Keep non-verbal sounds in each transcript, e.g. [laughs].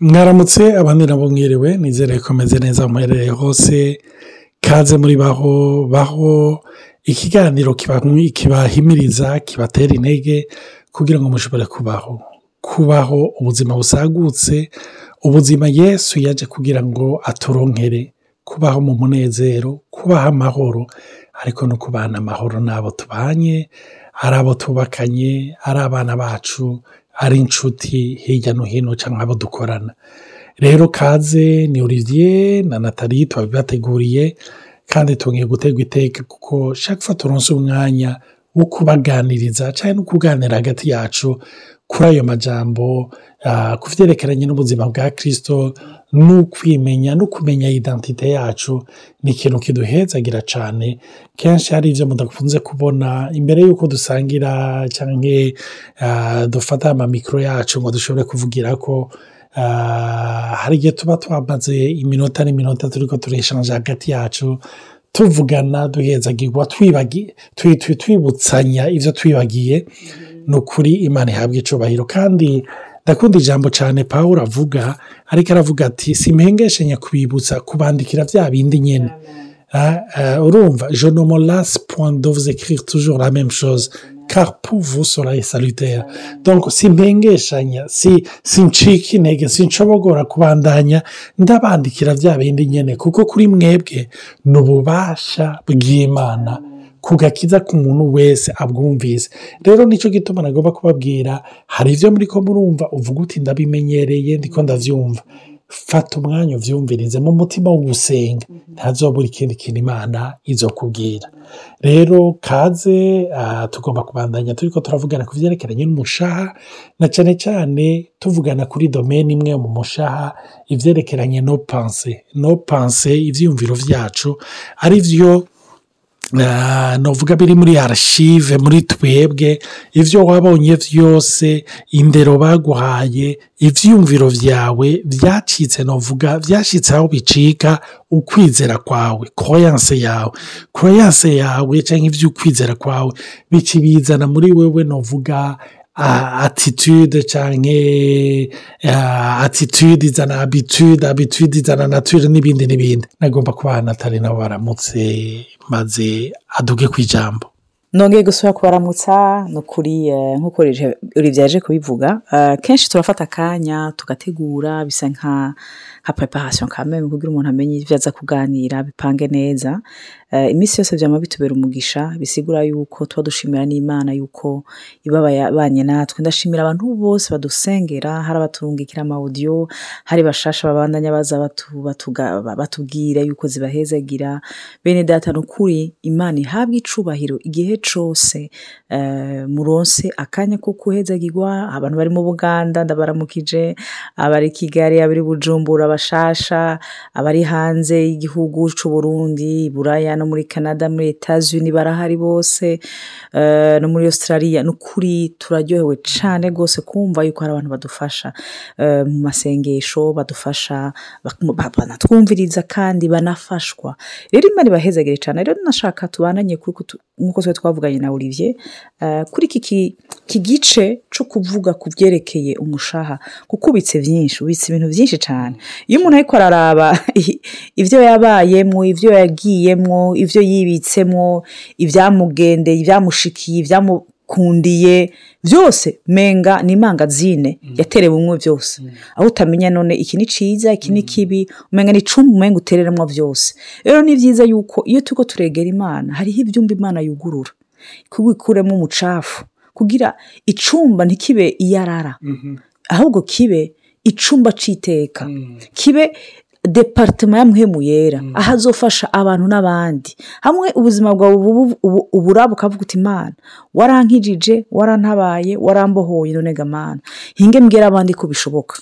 mwaramutse abandi nabo mwiriwe nizere ko ameze neza muherereye hose kaze muri baho baho ikiganiro kibahimiriza kibatera intege kugira ngo mushobore kubaho. Kubaho ubuzima busagutse ubuzima yesu yaje kugira ngo aturonkere. Kubaho mu munezero kubaho amahoro ariko no kubana amahoro n'abo tubanye ari abo tubakanye ari abana bacu ari inshuti hirya no hino cyangwa abo dukorana. Rero kaze ni olivier na nathalie twabibateguriye kandi tugiye guterwa iteka kuko shaka fata uronse umwanya wo kubaganiriza cyangwa no kuganira hagati yacu kuri ayo majambo ku byerekeranye n'ubuzima bwa kirisito n'ukwimenya no kumenya identite yacu. Ni ikintu kiduhezagira cyane kenshi hari ibyo mudakunze kubona imbere y'uko dusangira cyangwa dufata amamikoro yacu ngo dushobore kuvugira ko hari igihe tuba twamaze iminota n'iminota turi ko tureshanje hagati yacu tuvugana duhezagirwa twibutsanya ibyo twibagiye. Ni ukuri imana ihabwa icubahiro. Kandi ndakunda ijambo cyane paul avuga ariko aravuga ati simpengeshe nyakubibutsa kubandikira bya bindi nyine urumva jonomo rasi point de vous vous sera salutaire. Donc simpengeshanya si sincika intege sinshobogora kubandanya ndabandikira bya bindi nyine kuko kuri mwebwe ni ububasha bw'imana ku gakiza wese abwumvise. Rero ni cyo gituma nagomba kubabwira hari ibyo muri ko murumva uvuga uti ndabimenyereye ndiko ndabyumva fata umwanya ubyumvirize mu mutima wo gusenga ntazobura ikindi kintu imana izo kubwira rero kaze tugomba kubandanya turi ko turavugana ku byerekeranye n'umushaha na cyane cyane tuvugana kuri domeni imwe mu mushaha ibyerekeranye no panse no panse ibyiyumviro byacu ari byo navuga biri muri arashive muri twebwe ibyo wabonye byose indero baguhaye ibyiyumviro byawe byacitse navuga byashyitse aho bicika ukwizera kwawe koyanse yawe. Koyanse yawe cyangwa iby'ukwizera kwawe bikibizana muri wewe navuga atitude cyangwa atitude izana abitude abitude izana nature n'ibindi n'ibindi nagomba kuba natali nabo baramutse maze aduge ku ijambo nongeye gusura kubaramutsa ni ukuri nk'uko yaje kubivuga kenshi turafata akanya tugategura bisa nka nka preparation kameme kugira umuntu amenye ibyo aza kuganira bipange neza. Iminsi yose byaba bitubera umugisha bisigura yuko tuba dushimira n'imana yuko iba yabanye natwe. Ndashimira abantu bose badusengera hari abaturungikira amawudiyo hari bashasha babandanya baza batubwira yuko zibahezagira. Bene data ni ukuri imana ihabwa icubahiro igihe cyose muronse akanya ko kuhezagirwa. Abantu bari mu buganda ndabaramukije abari kigali abari bujumbura abashasha abari hanze y'igihugu cy'u Burundi buraya no muri canada muri etazuni barahari bose no muri australia. Ni ukuri turaryohewe cyane rwose kumva yuko hari abantu badufasha mu masengesho badufasha banatwumviriza kandi banafashwa. Rero imana ibahezagire cyane rero nashaka tubananye nk'uko twe twavuganye na olivier kuri iki gice cyo kuvuga ku byerekeye umushaha. Kuko ubitse byinshi ubitse ibintu byinshi cyane iyo umuntu ariko araraba ibyo yabayemo ibyo yagiyemo ibyo yibitsemo ibyamugendeye ibyamushikiye ibyamukundiye byose menga ni imangazine yaterewe umwe byose aho utamenya none iki ni cyiza iki ni kibi umenga ni icumbi umenga utereramo byose rero ni byiza yuko iyo turi turegera imana hariho ibyumba imana yugurura. Kuko ikuremo umucafu. Kugira icumba ntikibe iyarara. Ahubwo kibe icumba cy'iteka kibe deparitema ya muhemu yera. Aho azofasha abantu n'abandi. Hamwe ubuzima bwawe uburaba ukavuga uti imana warankijije warantabaye warambohoye none gamana hinge mbwira abandi ko bishoboka.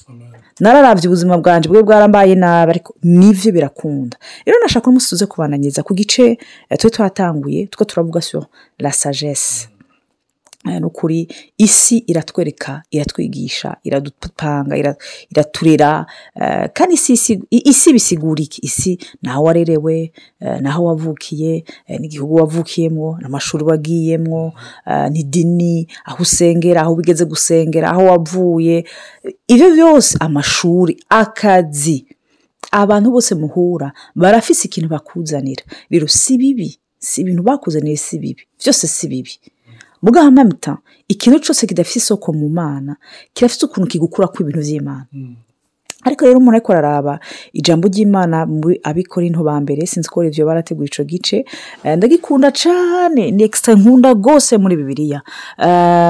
Nararabye ubuzima bwanjye bwe bwarambaye nabi ariko ni byo birakunda. Rero nashaka umunsi tuze kubananyiza ku gice twe twatanguye two turavuga so la sagesse. Ni ukuri isi iratwereka iratwigisha iradupanga iraturera. Kandi isi bisigura iki isi ni aho warerewe ni aho wavukiye ni igihugu wavukiyemo ni amashuri wagiyemo ni idini aho usengera aho wigeze gusengera aho wavuye. Ibyo byose amashuri akazi abantu bose muhura barafise ikintu bakuzanira. Rero si bibi si ibintu bakuzaniye si bibi. Byose si bibi. Mugaha mamita ikintu cyose kidafite isoko mu mana kirafite ukuntu kigukura ku ibintu by'imana ariko rero umuntu ariko araraba. Ijambo ry'imana abikora into ba mbere sinzi ko ibyo barateguye icyo gice. Ndagikunda cyane ni ekisita nkunda rwose muri bibiriya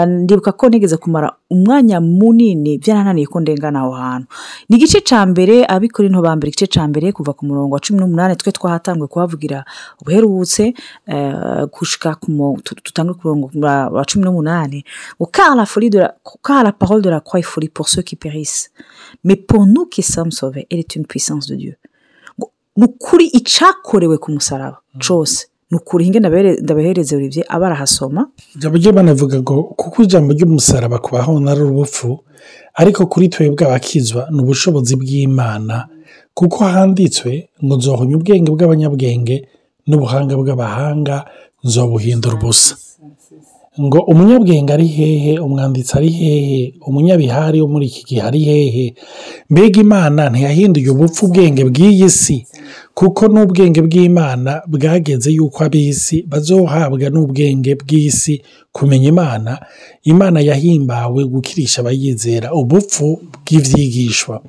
ndibuka ko nigeze kumara umwanya munini byarananiye ko ndengana aho hantu. Ni igice cya mbere abikora into ba mbere igice cya mbere kuva ku murongo wa cumi n'umunani twe twahatangwe kuhavugira ubuherutse gushika dutangwe ku murongo wa cumi n'umunani. Ngo kara parole de la croix furi pour ceux qui périssent. Mais qui sommes sauvés. Elle est une puissance de Dieu. Ni ukuri icyakorewe ku musaraba. Cyose ni ukuri hinge ndabahereze Olivier aba arahasoma ijambo ry'imana rivuga ngo kuko ijambo ry'umusaraba ku bahona ari urupfu ariko kuri twebwe abakizwa ni ubushobozi bw'imana kuko handitswe ngo nzohonye ubwenge bw'abanyabwenge n'ubuhanga bw'abahanga nzobuhindura ubusa. Ngo umunyabwenge ari hehe umwanditsi ari hehe umunyabihari wo muri iki gihe ari hehe? Mbega imana ntiyahinduye ubupfu ubwenge bw'iyi si? Kuko n'ubwenge bw'imana bwageze yuko ab'isi bazohabwa n'ubwenge bw'isi kumenya imana. Imana yahimbawe gukirisha abayizera ubupfu bw'ibyigishwa.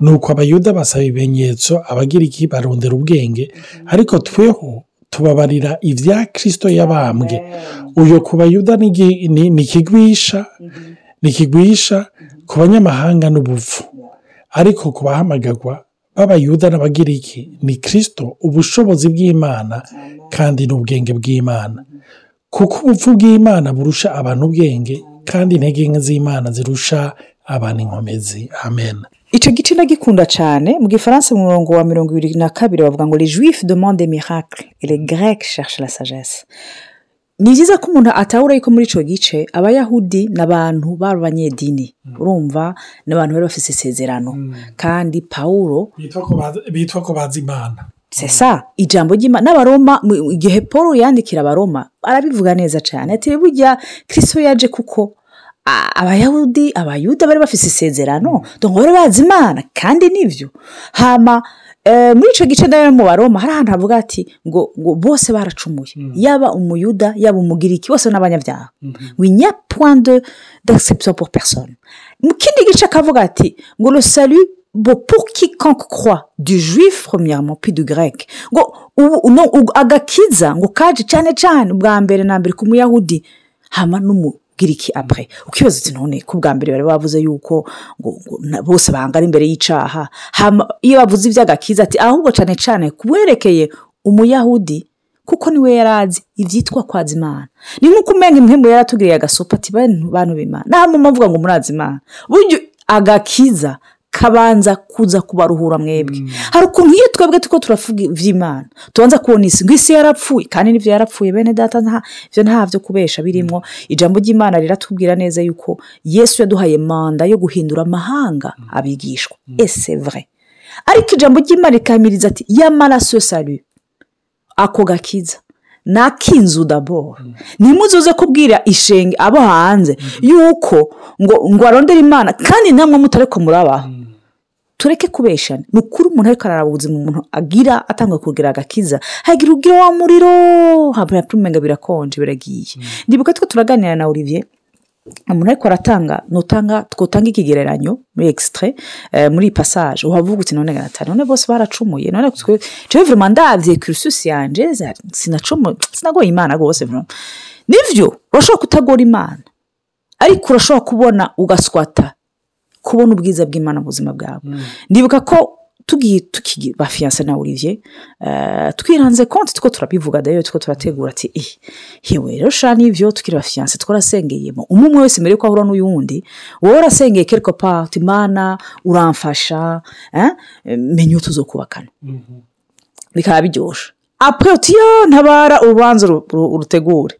Ni uko abayuda basaba ibimenyetso abagira iki barondera ubwenge. Ariko tweho tubabarira ibya kirisito yabambwe uyu ku bayuda ni ikigwisha ni ikigwisha ku banyamahanga n'ubuvu. Ariko ku bahamagagwa b'abayuda n'abagiriki ni kirisito ubushobozi bw'imana kandi n'ubwenge bw'imana. Kuko ubupfu bw'imana burusha abantu ubwenge kandi intege nke z'imana zirusha abantu inkomezi. Amen. Icyo gice ndagikunda cyane mu gifaransa mu murongo wa mirongo ibiri na kabiri bavuga ngo les juifs demande des miracles et les grecs cherchent la sagesse. Ni byiza ko umuntu atahura yuko muri icyo gice abayahudi ni abantu b'abanyedini urumva ni abantu bari bafite isezerano. Kandi pawuro bitwa ko bazi imana. Sesa ijambo ry'imana n'abaroma igihe paul yandikira abaroma arabivuga neza cyane ati burya kirisito yaje kuko abayahudi abayuda bari bafite isezerano ngo bari bazi imana kandi ni byo hama muri icyo gice na yo mu baroma hari ahantu havuga ati ngo ngo bose baracumuye. Yaba umuyuda yaba umugiriki bose n'abanyabyaha winya puwande d'exception pour personne. Mu kindi gice akavuga ati ngo salut bo pour quiconque croit du juif premièrement puis du grec. Ngo agakiza ngo kaje cyane cyane ubwa mbere na mbere ku muyahudi. Hama n'umu giriki apure ukibaza uti none ko bwa mbere bari bavuze yuko bose bangana imbere y'icyaha iyo bavuze iby'agakiza ati ahubwo cyane cyane kuwerekeye umuyahudi kuko ni we yari azi ibyitwa kwaza imana ni nk'uko umenya impembo yaratugiriye agasopa ati bantu b'imana. Nta muntu uvuga ngo murazi imana. Agakiza kabanza kuza kubaruhura mwebwe. Hari ukuntu iyo twebwe tuko turavuga iby'imana tubanza kubona isi ngo isi yarapfuye kandi n'ibyo yarapfuye bene data ibyo nta byo kubesha birimo ijambo ry'imana riratubwira neza yuko yesu yaduhaye manda yo guhindura amahanga abigishwa. Ese vure ariko ijambo ry'imana rikamiriza ati y'amaraso salu ako gakiza. Ni ak'inzu daboro ntimuzuze kubwira ishenge abo hanze yuko ngo ngo arondere imana kandi namwe mutare ko murabaho tureke kubeshana. Ni ukuri umuntu ariko araraba ubuzima umuntu agira atanga kugira agakiza hagira ubwira wa muriro habura purumenga birakonje biragiye. Ndibuka twe turaganira na olivier. Umuntu ariko aratanga nutanga twutanga ikigereranyo muri ekisitire muri pasaje uhavuga uti none gatanu none bose baracumuye none twe vurema ndabye kirisusi yanjye sinagoye imana rwose ni byo urashobora kutagora imana. Ariko urashobora kubona ugaswata kubona ubwiza bw'imana mu buzima bwawe. Ndibuka ko tugiye tukiba fiyanse na olivier. Twiranze konti two turabivuga dayo two turategura ati hewe rero shani n'ibyo tukiri ba fiyanse twarasengeyemo umwe umwe wese mbere yuko ahura n'uyundi wowe urasengeye kereko pati imana uramfasha menya utuzo kubakana bikaba biryoshye apure utiyo ntabara urubanza urutegure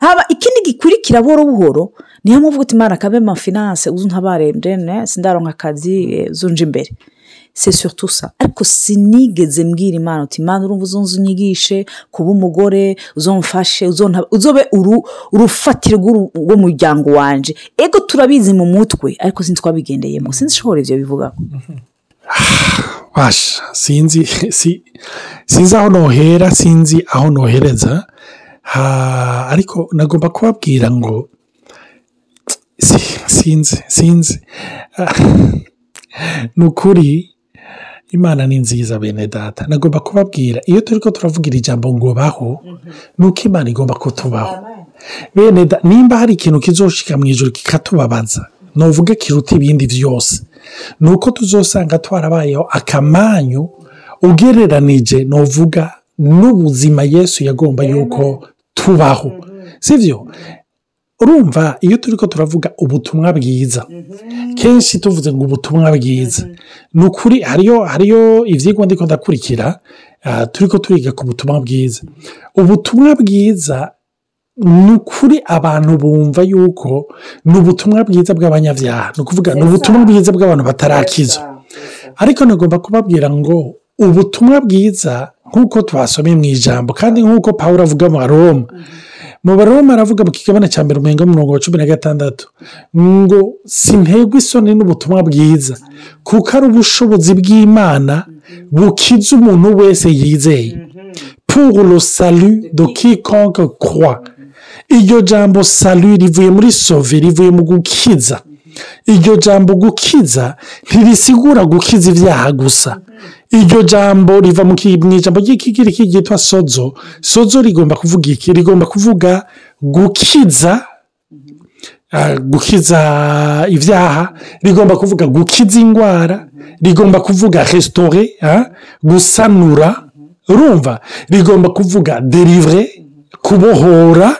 haba ikindi gikurikira buhoro buhoro niyo mpamvu uti imana kabe mafinanse uzu ntabare sindaronka akazi eh, zunje imbere. C'est surtout ça. Ariko sinigeze mbwira imana uti imana urumva uzunze unyigishe kuba umugore uzomfashe uzobe uru- urufatiro rw'umuryango wanje. Ego turabizi mu mutwe ariko sinzi twabigendeyemo sinzi ishobora ivyo bivuga basha [sighs] sinzi si- sinzi aho nohera sinzi aho nohereza. Ariko nagomba kubabwira ngo si- sinzi sinzi. Ah, ni ukuri imana ni nziza bene data. Nagomba kubabwira iyo turi ko turavugira ijambo ngo baho ni uko imana igomba ko tubaho bene nimba hari ikintu kizoshika mu ijoro kikatubabaza nuvuge kiruta ibindi byose. Ni uko tuzosanga twarabayeho akamanyu ugereranije nuvuga n'ubuzima yesu yagomba yuko tubaho. Sibyo? Urumva iyo turi ko turavuga ubutumwa bwiza. Kenshi tuvuze ngo ubutumwa bwiza. Ni ukuri hariyo hariyo ibyigwa ndiko ndakurikira ah, turi ko turiga ku butumwa bwiza. Ubutumwa bwiza ni ukuri abantu bumva yuko ni ubutumwa bwiza bw'abanyabyaha. Ni ukuvuga ni ubutumwa bwiza bw'abantu batarakizwa ariko nagomba kubabwira ngo ubutumwa bwiza nk'uko twasomye mu ijambo kandi nk'uko paul avuga baroma mu baroma aravuga mu kigabane cya mbere umuhinga mirongo wa cumi na gatandatu ngo sinterwa isoni n'ubutumwa bwiza kuko ari ubushobozi bw'imana bukiza umuntu wese yizeye. Le salut de quiconque croit. Iryo jambo salut rivuye muri sove rivuye mu gukiza. Iryo jambo gukiza ntirisigura gukiza ibyaha gusa. Iryo jambo riva mu ijambo ry'ikigiriki ryitwa sozo. Sozo rigomba kuvuga iki? Rigomba kuvuga gukiza ah, gukiza ibyaha rigomba kuvuga gukiza indwara rigomba kuvuga resitora ah, gusanura. Urumva? Rigomba kuvuga derivure kubohora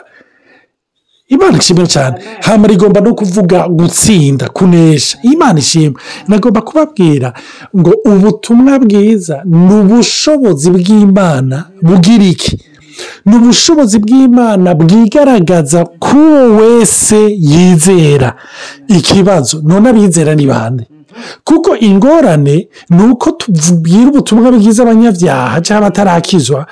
imana ishimwe cyane. Hano rigomba no kuvuga gutsinda kunesha. Imana ishimwe nagomba kubabwira ngo ubutumwa bwiza ni ubushobozi bw'imana bugira iki? Ni ubushobozi bw'imana bwigaragaza ko uwo wese yizera ikibazo. None abizera ni bande? Kuko ingorane ni uko tubwira ubutumwa bwiza abanyabyaha cyangwa batarakizwa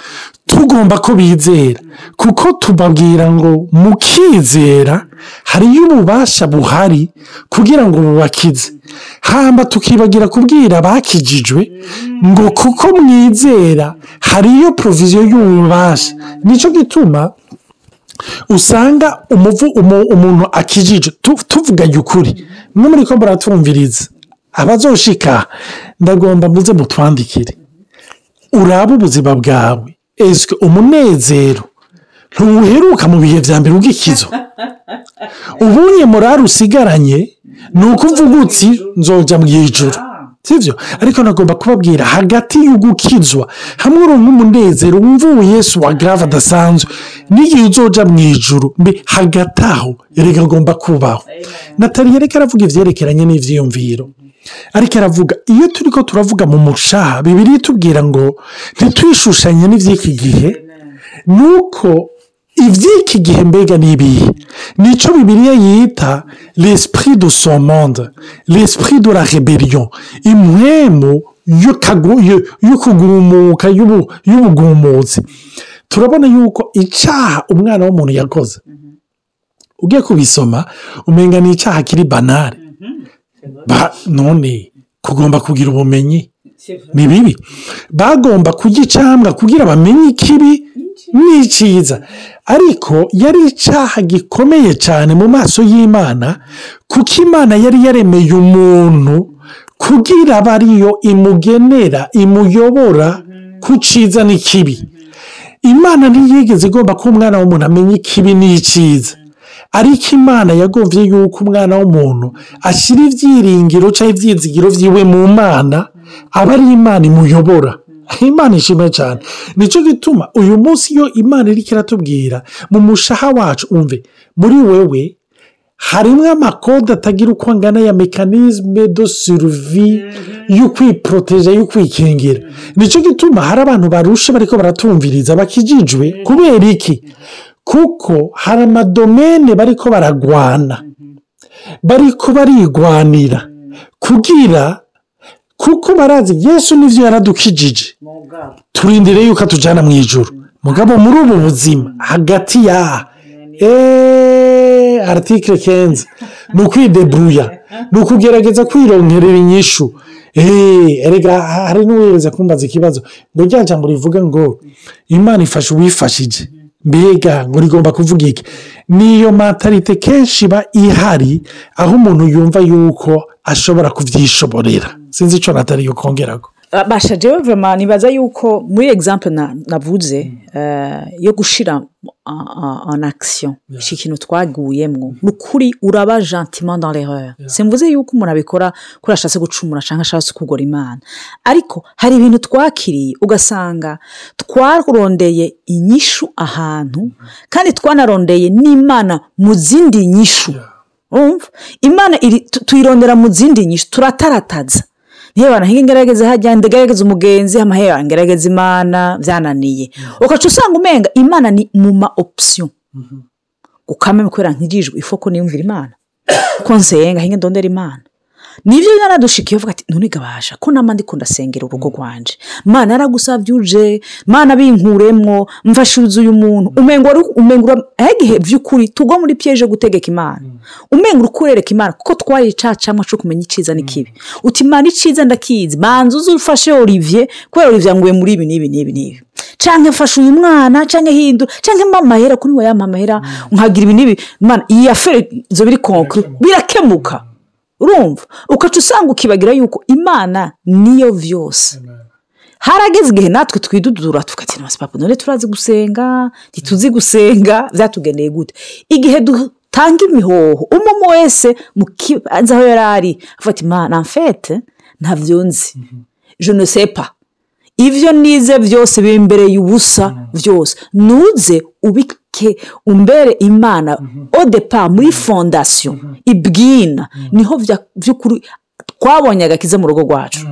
tugomba ko bizera kuko tubabwira ngo mukizera hariyo ububasha buhari kugira ngo bubakize. Hamba tukibagira kubwira abakijijwe ngo kuko mwizera hariyo poroviziyo y'ububasha ni cyo gituma usanga umuvu umu- umuntu akijije tu- tuvuganye ukuri no muri ko muratumviriza? Abazoshika ndagomba muze mutwandikire. Uraba ubuzima bwawe. Esike umunezero. Ntuwuheruka mu bihe bya mbere ubw'ikizo [laughs] ubunye murari usigaranye ni uko uvuga uti nzojya mu ijoro sibyo ariko nagomba kubabwira hagati y'ugukizwa hamwe uronka umunezero wumva uwo yesu wa garave adasanzwe n'igihe uzoja mu ijoro mbe hagati aho erega agomba kubaho. Natali reka aravuga ibyerekeranye n'ibyiyumviro ariko aravuga iyo turi ko turavuga mu mushaha bibiri itubwira ngo ntitwishushanye n'iby'iki gihe ni uko iby'iki gihe mbega ni ibihe ni cyo bibiriya yita l'esprit de son monde l'esprit de la rebellion impwemu y'ukugumuka y'ubu- y'ubugumutsi turabona yuko icyaha umwana w'umuntu yakoze. Ugiye kubisoma umenga ni icyaha kiri banale. Ba- none kugomba kugira ubumenyi. Ni bibi. Bagomba kugicambwa kugira bamenye ikibi. n'icyiza. Ariko yari icyaha gikomeye cyane mu maso y'imana kuko imana yari yaremeye umuntu kugira aba ariyo imugenera imuyobora ku cyiza n'ikibi. Imana ntiyigeze igomba ko umwana w'umuntu amenya ikibi n'icyiza. Ariko imana yagovye yuko umwana w'umuntu ashyira ibyiringiro cyangwa ibyizigiro byiwe mu mana aba ari imana imuyobora. Imana ishimwe cyane. Nicyo gituma uyu munsi iyo imana iri kiratubwira mu mushaha wacu umve muri wewe harimo amakode atagira uko angana ya mekanizme do suruvi yo kwiporoteje yo kwikingira. Nicyo gituma hari abantu barusha bariko baratumviriza bakijijwe kubera iki? Kuko hari amadomene bariko baragwana bariko barigwanira. Kugira kuko barazi yesu nivyo yaradukijije. Turindire yuko atujana mu ijuru. Mugabo muri ubu buzima hagati ya eee aritikire kenzi ni ukwidebuya ni ukugerageza kwironkerera inyishu. Eee erega hari n'uwiyereza kumbaza ikibazo. Ngo rya jambo rivuga ngo imana ifasha uwifashije. Mbega ngo rigomba kuvuga iki? Niyo matarite kenshi iba ihari aho umuntu yumva yuko ashobora kubyishoborera sinzi icyo natari yukongeraho basha jewe vema nibaza yuko muri egizampe navuze eh, yo gushira en action iki kintu twaguyemwo. Ni ukuri uraba gentiment dans l'erreur. Simvuze yuko umuntu abikora kuri ashatse gucumura cyangwa ashatse kugora imana. Ariko hari ibintu twakiriye ugasanga twarondeye inyishu ahantu kandi twanarondeye n'imana mu zindi nyishu. Imana tuyirondera mu zindi nyishu turatarataza bantu ngerageza hajya ndagerageza umugenzi amahera ngerageza imana byananiye ugaca usanga umenga imana ni mu ma opisiyo ukamenya kubera nkirijwe ifoko niyumvira imana. Ko nsenga hinge ndondera imana. Ni byo yaradushikiye uvuga ati none gabasha ko nama ndi kundasengera urugo rwanje. Mana yaragusabye uje mana binkuremwo mfashiriza uyu muntu umenga wari umenga ura- aho igihe by'ukuri tugwa muri piyeje gutegeka imana. Umenga uri kurereka imana kuko twayicacamwa cyo kumenya icyiza n'ikibi. Uti imana icyiza ndakizi banza uze ufashe olivier kubera olivier yanguye muri ibi n'ibi n'ibi n'ibi. Cyangwa mfashe uyu mwana cyangwa hindura cyangwa mpa amahera kuri we yampa amahera nkagira ibi n'ibi. Mana, iyi afere izo biri konkuru birakemuka. Urumva. Ukaca usanga ukibagira yuko imana niyo byose harageze igihe natwe twidudura tukagira papa none turazi gusenga? Ntituzi gusenga? Byatugendeye gute? Igihe dutanga imihoho umwe wese mu kibanza aho yari ari afata imana mfete? Ntabyo nzi. Je sepa ibyo nize byose bimbereye ubusa byose nuze ubike umbere imana odepa muri fondasiyo ibwina. Niho by'ukuri twabonye agakiza mu rugo rwacu.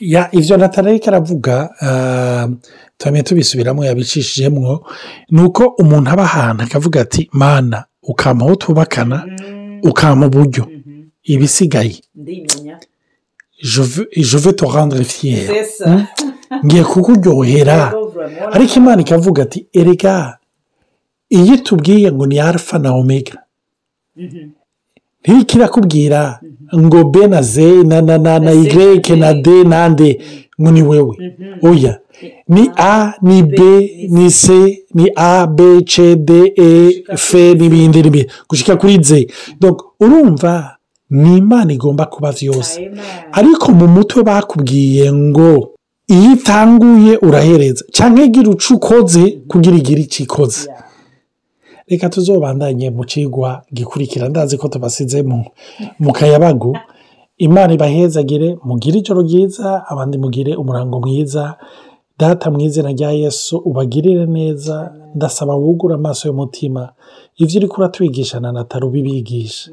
Ya ibyo natararika aravuga ah, tuhamye tubisubiramo yabicishijemwo ni uko umuntu aba ahantu akavuga ati mana ukampa aho tubakana ukampa uburyo ibisigaye. Te rendre fier. Ngiye kukuryohera. [laughs] Ariko imana ikavuga ati erega iyo itubwiye ngo ni alfa na omega. Ntikirakubwira ngo b na z na na na na y na d. Na d ngo ni wewe. Oya. Ni a ni b ni c ni a b c d e f n'ibindi n'ibindi. Gushyika kuri z. Donc, urumva ni imana igomba kuba byose. Ariko mu mutwe bakubwiye ngo iyo itanguye urahereza. Cyangwa igira uco ukoze kugira igire icyo ikoze reka tuzobandanye mu kigwa gikurikira. Ndazi ko tubasize mu kayabagu. Imana ibahezagire mugire ijoro ryiza abandi mugire umurango mwiza. Data mu izina rya yesu ubagirire neza. Ndasaba wugure amaso y'umutima. Ibyo uri kuratwigisha na nataro ubibigisha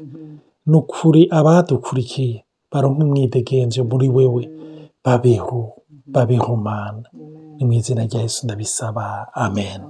ni ukuri abadukurikiye baronka umwidegenzo muri wewe. Babeho babeho mana. Ni mu izina rya yesu ndabisaba. Amen.